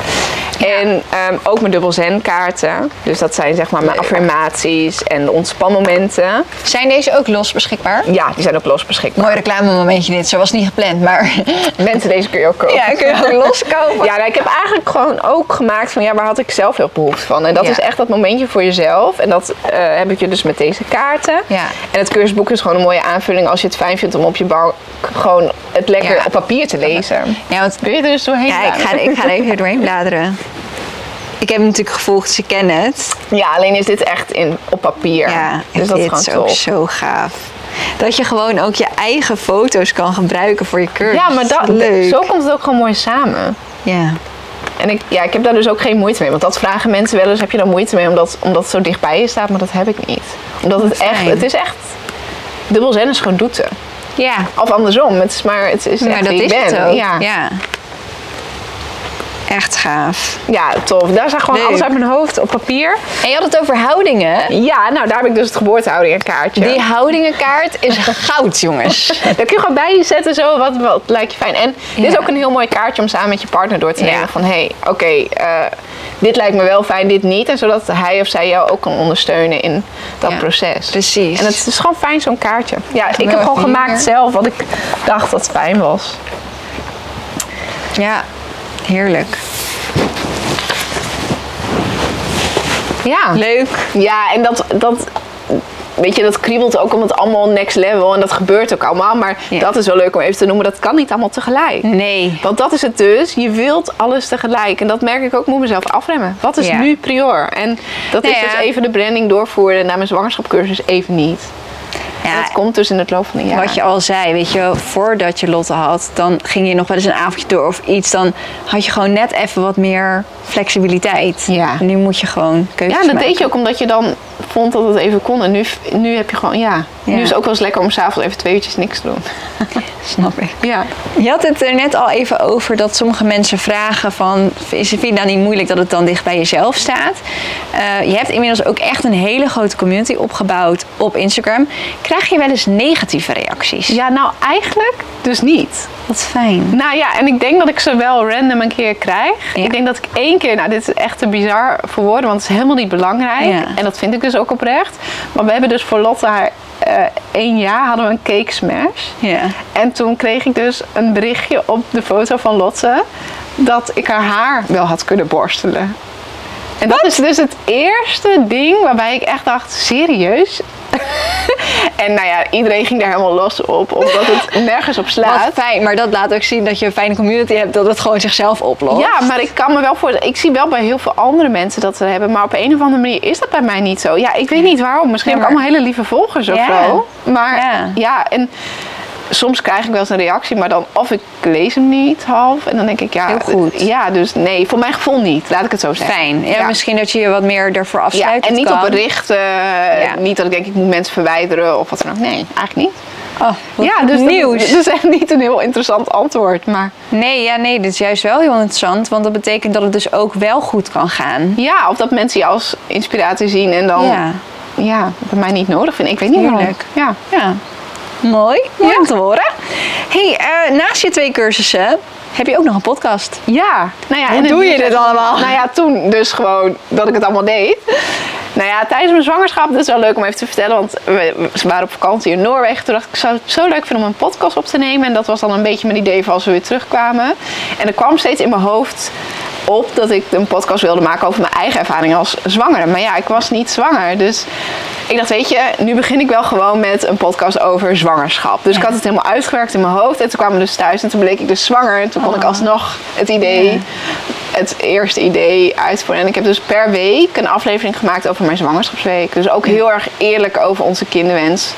En ehm, ook mijn dubbel zen kaarten. Dus dat zijn zeg maar mijn affirmaties en ontspanmomenten. Zijn deze ook los beschikbaar? Ja, die zijn ook los beschikbaar. Mooi reclamemomentje dit, zo was niet gepland, maar Mensen, deze kun je ook kopen. ja, kun je ook loskopen. Ja, nou, ik heb eigenlijk gewoon ook gemaakt van ja, waar had ik zelf heel behoefte van. En dat Ja. is echt dat momentje voor jezelf. En dat eh, heb ik je dus met deze kaarten. Ja. En het cursusboek is gewoon een mooie aanvulling als je het fijn vindt om op je bank gewoon het lekker Ja. op papier te lezen. Ja, want Kun je er dus doorheen ja, ik, ga, ik ga er even doorheen bladeren. Ik heb hem natuurlijk gevolgd, ze kennen het. Ja, alleen is dit echt in, op papier. Ja, dus dat is is ook zo gaaf. Dat je gewoon ook je eigen foto's kan gebruiken voor je cursus. Ja, maar dat, Leuk. zo komt het ook gewoon mooi samen. Ja. En ik, ja, ik heb daar dus ook geen moeite mee. Want dat vragen mensen wel eens, heb je daar moeite mee omdat, omdat het zo dichtbij je staat? Maar dat heb ik niet. Omdat het echt, het is echt, dubbel zen is gewoon doeten. Ja, Of andersom, het is maar, het is echt dat wie is ben. het ook. Ja. ja. Echt gaaf. ja, tof. Daar staat gewoon Leuk. alles uit mijn hoofd op papier. En je had het over houdingen. Ja, nou daar heb ik dus het geboortehouding en kaartje. Die houdingenkaart is goud, jongens. Daar kun je gewoon bij zetten zo, wat, wat lijkt je fijn. En dit is Ja. ook een heel mooi kaartje om samen met je partner door te Ja. nemen. Van hé, hey, oké, eh, dit lijkt me wel fijn, dit niet. En zodat hij of zij jou ook kan ondersteunen in dat Ja, proces. precies. En het is gewoon fijn, zo'n kaartje. Ja, ik heb gewoon gemaakt zelf wat ik dacht dat fijn was. Ja, heerlijk. Ja. Leuk. Ja, en dat, dat, weet je, dat kriebelt ook om het allemaal next level. En dat gebeurt ook allemaal. Maar Ja. dat is wel leuk om even te noemen. Dat kan niet allemaal tegelijk. Nee. Want dat is het dus. Je wilt alles tegelijk. En dat merk ik ook. Ik moet mezelf afremmen. Wat is Ja. nu prior? En dat Nou is ja. dus even de branding doorvoeren naar mijn zwangerschapscursus even niet. Ja. Dat komt dus in het loop van de jaren. Wat je al zei, weet je, voordat je Lotte had, dan ging je nog wel eens een avondje door of iets. Dan had je gewoon net even wat meer flexibiliteit. Ja. En nu moet je gewoon keuzes Ja, dat maken. deed je ook omdat je dan vond dat het even kon. En nu, nu heb je gewoon, ja. Ja. Nu is het ook wel eens lekker om s'avonds even twee uurtjes niks te doen. Snap ik. Ja. Je had het er net al even over dat sommige mensen vragen van... Is vind je nou niet moeilijk dat het dan dicht bij jezelf staat? Eh, je hebt inmiddels ook echt een hele grote community opgebouwd op Instagram. Krijg je wel eens negatieve reacties? Ja, nou eigenlijk dus niet. Wat fijn. Nou ja, en ik denk dat ik ze wel random een keer krijg. Ja. Ik denk dat ik één keer, nou dit is echt te bizar voor woorden, want het is helemaal niet belangrijk. Ja. En dat vind ik dus ook oprecht. Maar we hebben dus voor Lotte haar eh, één jaar hadden we een cake smash. Ja. En toen kreeg ik dus een berichtje op de foto van Lotte dat ik haar haar wel had kunnen borstelen. En dat is dus het eerste ding waarbij ik echt dacht, serieus? en nou ja, iedereen ging daar helemaal los op, omdat het nergens op slaat. Wat fijn, maar dat laat ook zien dat je een fijne community hebt, dat het gewoon zichzelf oplost. Ja, maar ik kan me wel voor. Ik zie wel bij heel veel andere mensen dat ze hebben. Maar op een of andere manier is dat bij mij niet zo. Ja, ik weet niet waarom. Misschien Ja, heb ik allemaal hele lieve volgers of Ja. zo. Maar Ja. ja. en soms krijg ik wel eens een reactie, maar dan of ik lees hem niet half. En dan denk ik, ja. Heel goed. Ja, dus nee, voor mijn gevoel niet. Laat ik het zo zeggen. Fijn. Ja, misschien dat je je wat meer ervoor Ja, afsluit. en Het niet kan. op berichten. Ja. Niet dat ik denk, ik moet mensen verwijderen of wat dan ook. Nee, eigenlijk niet. Oh, ja, dus nieuws. Dat, is echt niet een heel interessant antwoord. Maar Nee, ja, nee, dit is juist wel heel interessant, want dat betekent dat het dus ook wel goed kan gaan. ja, of dat mensen je als inspiratie zien en dan Ja. ja, mij niet nodig vinden. Ik weet niet waarom. Heerlijk. Ja. Ja. Mooi, mooi om te horen. hey, eh, naast je twee cursussen heb je ook nog een podcast. Ja, nou ja. Hoe en doe je dit allemaal? Nou ja, toen dus gewoon dat ik het allemaal deed. Nou ja, tijdens mijn zwangerschap, dat is wel leuk om even te vertellen, want we, we waren op vakantie in Noorwegen. Toen dacht ik, ik zou het zo leuk vinden om een podcast op te nemen. En dat was dan een beetje mijn idee voor als we weer terugkwamen. En er kwam steeds in mijn hoofd op dat ik een podcast wilde maken over mijn eigen ervaring als zwangere. Maar ja, ik was niet zwanger. Dus ik dacht, weet je, nu begin ik wel gewoon met een podcast over zwangerschap. Dus ik had het helemaal uitgewerkt in mijn hoofd. En toen kwamen we dus thuis en toen bleek ik dus zwanger. En toen kon ik Oh. alsnog het idee, Ja. het eerste idee uitvoeren. En ik heb dus per week een aflevering gemaakt over mijn zwangerschapsweek. Dus ook heel erg eerlijk over onze kinderwens.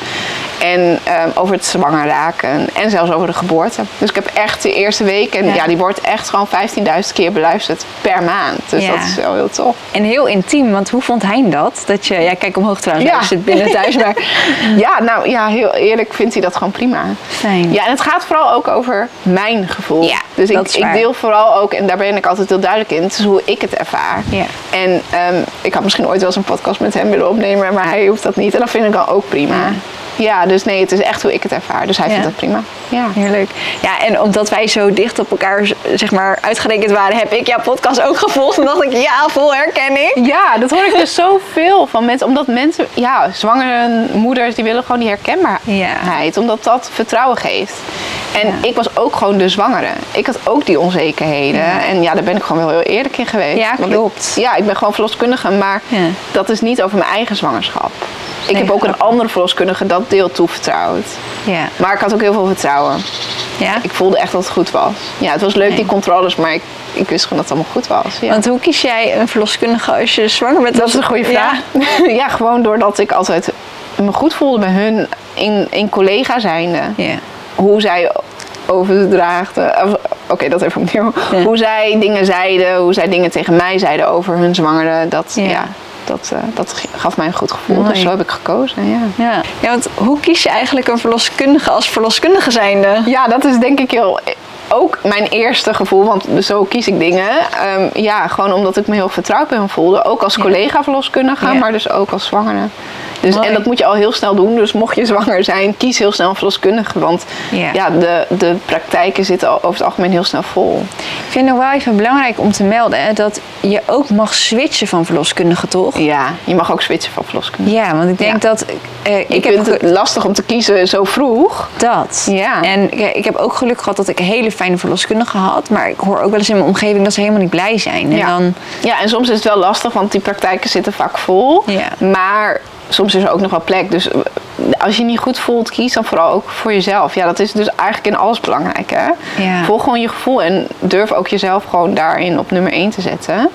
En ehm, over het zwanger raken. En zelfs over de geboorte. Dus ik heb echt de eerste week. En Ja. ja, die wordt echt gewoon 15.000 keer beluisterd per maand. Dus Ja. dat is wel heel tof. En heel intiem, want hoe vond hij dat? Dat je, ja, kijk omhoog trouwens, Ja. hij zit binnen thuis, maar Ja, nou ja, heel eerlijk vindt hij dat gewoon prima. fijn. Ja, en het gaat vooral ook over mijn gevoel. Ja, dus ik, deel vooral ook, en daar ben ik altijd heel duidelijk in, het is hoe ik het ervaar. Ja. En ehm, ik had misschien ooit wel eens een podcast met hem willen opnemen, maar hij hoeft dat niet. En dat vind ik dan ook prima. Ja, dus nee, het is echt hoe ik het ervaar. Dus hij Ja. vindt dat prima. Ja. Heerlijk. Ja, en omdat wij zo dicht op elkaar zeg maar, uitgerekend waren, heb ik jouw podcast ook gevolgd. En dacht ik, ja, vol herkenning. Ja, dat hoor ik dus zoveel van mensen. Omdat mensen, ja, zwangere moeders, die willen gewoon die herkenbaarheid. Omdat dat vertrouwen geeft. En Ja. ik was ook gewoon de zwangere. Ik had ook die onzekerheden. Ja. En ja, daar ben ik gewoon wel heel eerlijk in geweest. Ja, klopt. Ik, ja, ik ben gewoon verloskundige, maar Ja. dat is niet over mijn eigen zwangerschap. Ik heb ook een andere verloskundige dat deel toevertrouwd. Ja. Maar ik had ook heel veel vertrouwen. ja. Ik voelde echt dat het goed was. Ja, het was leuk Nee. die controles, maar ik, ik wist gewoon dat het allemaal goed was. Ja. Want hoe kies jij een verloskundige als je zwanger bent? Dat is een goede vraag. Ja. gewoon doordat ik altijd me goed voelde bij hun in, in collega zijnde. Ja. Hoe zij overdraagden. Oké, dat even opnieuw. Hoe zij dingen zeiden, hoe zij dingen tegen mij zeiden over hun zwangere. Dat, Ja. Dat, eh, dat gaf mij een goed gevoel. Mooi. Dus zo heb ik gekozen. Ja. Ja. ja, want hoe kies je eigenlijk een verloskundige als verloskundige zijnde? ja, dat is denk ik heel. Ook mijn eerste gevoel, want zo kies ik dingen. Ehm, ja, gewoon omdat ik me heel vertrouwd hem voelde. Ook als collega verloskundige, Ja. maar dus ook als zwangere. Dus, Mooi. en dat moet je al heel snel doen. Dus mocht je zwanger zijn, kies heel snel een verloskundige. Want Ja. ja. de, de praktijken zitten over het algemeen heel snel vol. Ik vind het nog wel even belangrijk om te melden hè, dat je ook mag switchen van verloskundige, toch? Ja, je mag ook switchen van verloskundige. Ja, want ik denk Ja. dat... eh, Ik, ik vind het lastig om te kiezen zo vroeg. dat. Ja. En ik, ik heb ook geluk gehad dat ik een hele fijne verloskundige had. Maar ik hoor ook wel eens in mijn omgeving dat ze helemaal niet blij zijn. En Ja. dan... Ja, en soms is het wel lastig, want die praktijken zitten vaak vol. Ja. Maar soms is er ook nog wel plek. Dus eh, als je niet goed voelt, kies dan vooral ook voor jezelf. Ja, dat is dus eigenlijk in alles belangrijk. Hè? Ja. Volg gewoon je gevoel en durf ook jezelf gewoon daarin op nummer 1 te zetten.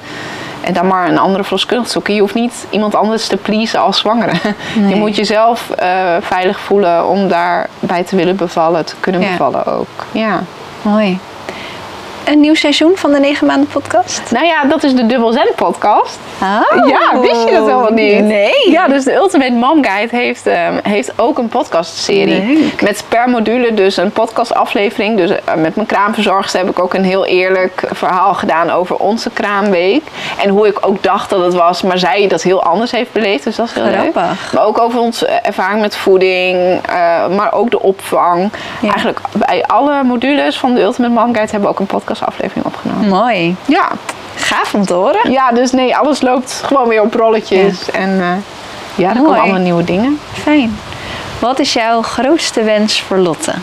En dan maar een andere verloskundige zoeken. Je hoeft niet iemand anders te pleasen als zwangere. Nee. Je moet jezelf eh, veilig voelen om daarbij te willen bevallen, te kunnen Ja. bevallen ook. Ja. Mooi. Een nieuw seizoen van de 9 maanden podcast. Nou ja, dat is de Dubbel Zen podcast. Oh. Ja, wist je dat helemaal niet? Nee. Ja, dus de Ultimate Mom Guide heeft, ehm, heeft ook een podcastserie. Leuk. Met per module dus een podcastaflevering. Dus eh, met mijn kraamverzorgster heb ik ook een heel eerlijk verhaal gedaan over onze kraamweek. En hoe ik ook dacht dat het was, maar zij dat heel anders heeft beleefd. Dus dat is heel leuk. Grappig. Maar ook over onze ervaring met voeding, eh, maar ook de opvang. Ja. Eigenlijk bij alle modules van de Ultimate Mom Guide hebben we ook een podcastaflevering opgenomen. Mooi. Ja, Gaaf om te horen. ja, dus nee, alles loopt gewoon weer op rolletjes. En eh, ja, er komen allemaal nieuwe dingen. Fijn. Wat is jouw grootste wens voor Lotte?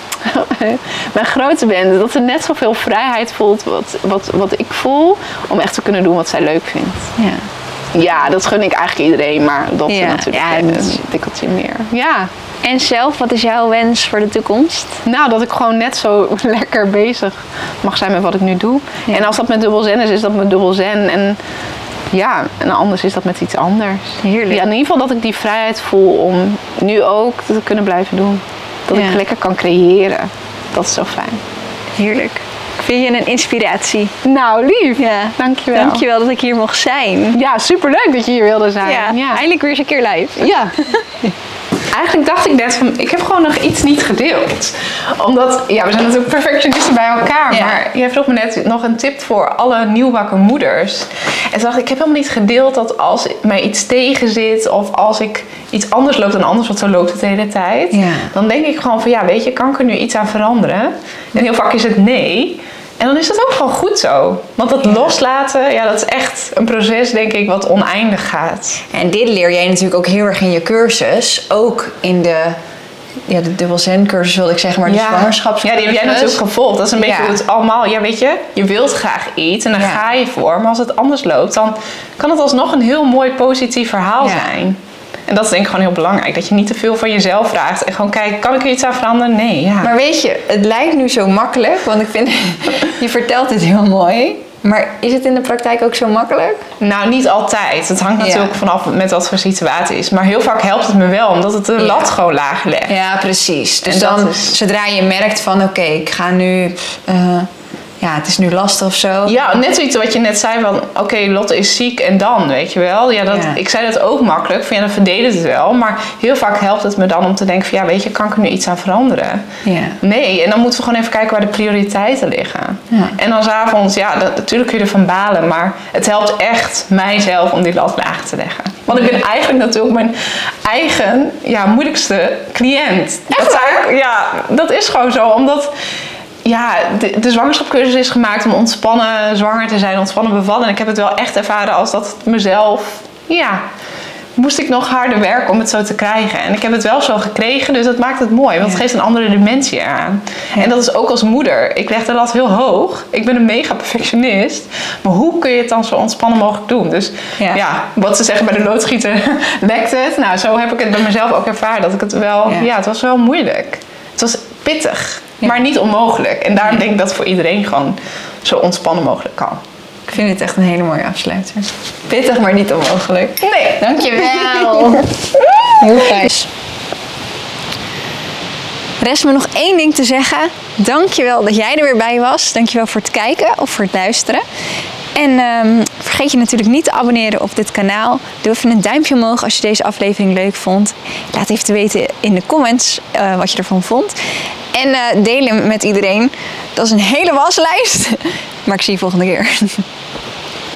Mijn grote wens, dat ze net zoveel vrijheid voelt wat, wat, wat ik voel. Om echt te kunnen doen wat zij leuk vindt. Ja. Ja, dat gun ik eigenlijk iedereen. Maar dat Ja, natuurlijk ja, een tikkeltje meer. Ja, En zelf, wat is jouw wens voor de toekomst? nou dat ik gewoon net zo lekker bezig mag zijn met wat ik nu doe. Ja. En als dat met dubbel zen is, is dat met dubbel zen. En ja, en anders is dat met iets anders. Heerlijk. Ja, in ieder geval dat ik die vrijheid voel om nu ook te kunnen blijven doen. Dat Ja. ik lekker kan creëren. Dat is zo fijn. Heerlijk. Vind je een inspiratie? Nou, lief. Ja. Dankjewel. Dankjewel dat ik hier mocht zijn. Ja, superleuk dat je hier wilde zijn. Ja, ja. eindelijk weer eens een keer live. Ja. Eigenlijk dacht ik net van, ik heb gewoon nog iets niet gedeeld. Omdat, ja, we zijn natuurlijk perfectionisten bij elkaar. Ja. Maar jij vroeg me net nog een tip voor alle nieuwbakken moeders. En toen dacht ik, ik heb helemaal niet gedeeld dat als mij iets tegen zit... of als ik iets anders loop dan anders, want zo loopt het de hele tijd... Ja. dan denk ik gewoon van, ja, weet je, kan ik er nu iets aan veranderen? En heel vaak is het nee... En dan is het ook gewoon goed zo. Want dat loslaten, ja, dat is echt een proces, denk ik, wat oneindig gaat. En dit leer jij natuurlijk ook heel erg in je cursus. Ook in de, ja, de dubbel zen cursus wilde ik zeggen, maar de zwangerschapscursus. Ja, die heb jij natuurlijk gevolgd. Dat is een beetje Ja. hoe het allemaal... Ja, weet je, je wilt graag iets en daar Ja. ga je voor. Maar als het anders loopt, dan kan het alsnog een heel mooi positief verhaal zijn. En dat is denk ik gewoon heel belangrijk. Dat je niet te veel van jezelf vraagt. En gewoon kijkt, kan ik er iets aan veranderen? Nee, ja. Maar weet je, het lijkt nu zo makkelijk, want ik vind, je vertelt dit heel mooi. Maar is het in de praktijk ook zo makkelijk? Nou, niet altijd. Het hangt Ja. natuurlijk vanaf met wat voor situatie het is. Maar heel vaak helpt het me wel, omdat het de Ja. lat gewoon laag legt. Ja, precies. Dus En dan, is- zodra je merkt van, oké, ik ga nu, eh, ja, het is nu lastig of zo. Ja, net zoiets wat je net zei van, oké, Lotte is ziek en dan, weet je wel. Ja, dat, Ja. ik zei dat ook makkelijk, van ja, dan verdedigt het wel. Maar heel vaak helpt het me dan om te denken van, ja, weet je, kan ik er nu iets aan veranderen? Ja. Nee, en dan moeten we gewoon even kijken waar de prioriteiten liggen. Ja. En dan s'avonds, ja, dat, natuurlijk kun je ervan balen, maar het helpt echt mijzelf om die lat laag te leggen. Want ik ben eigenlijk natuurlijk mijn eigen, ja, moeilijkste cliënt. Echt? Ja, dat is gewoon zo, omdat ja, de, de zwangerschapscursus is gemaakt om ontspannen zwanger te zijn, ontspannen bevallen. En ik heb het wel echt ervaren als dat mezelf, ja, moest ik nog harder werken om het zo te krijgen. En ik heb het wel zo gekregen, dus dat maakt het mooi. Want het geeft een andere dimensie eraan. En dat is ook als moeder. Ik leg de lat heel hoog. Ik ben een mega perfectionist. Maar hoe kun je het dan zo ontspannen mogelijk doen? Dus Ja. ja, wat ze zeggen bij de loodgieter, lekt het. Nou, zo heb ik het bij mezelf ook ervaren. Dat ik het wel, Ja. ja, het was wel moeilijk. Het was pittig, Ja. maar niet onmogelijk. En daarom denk ik dat voor iedereen gewoon zo ontspannen mogelijk kan. Ik vind het echt een hele mooie afsluiter. Pittig, maar niet onmogelijk. Nee, Dankjewel. Heel fijn. Rest me nog één ding te zeggen. Dankjewel dat jij er weer bij was. Dankjewel voor het kijken of voor het luisteren. En ehm, vergeet je natuurlijk niet te abonneren op dit kanaal. Doe even een duimpje omhoog als je deze aflevering leuk vond. Laat even te weten in de comments eh, wat je ervan vond. En eh, deel hem met iedereen. Dat is een hele waslijst. Maar ik zie je volgende keer.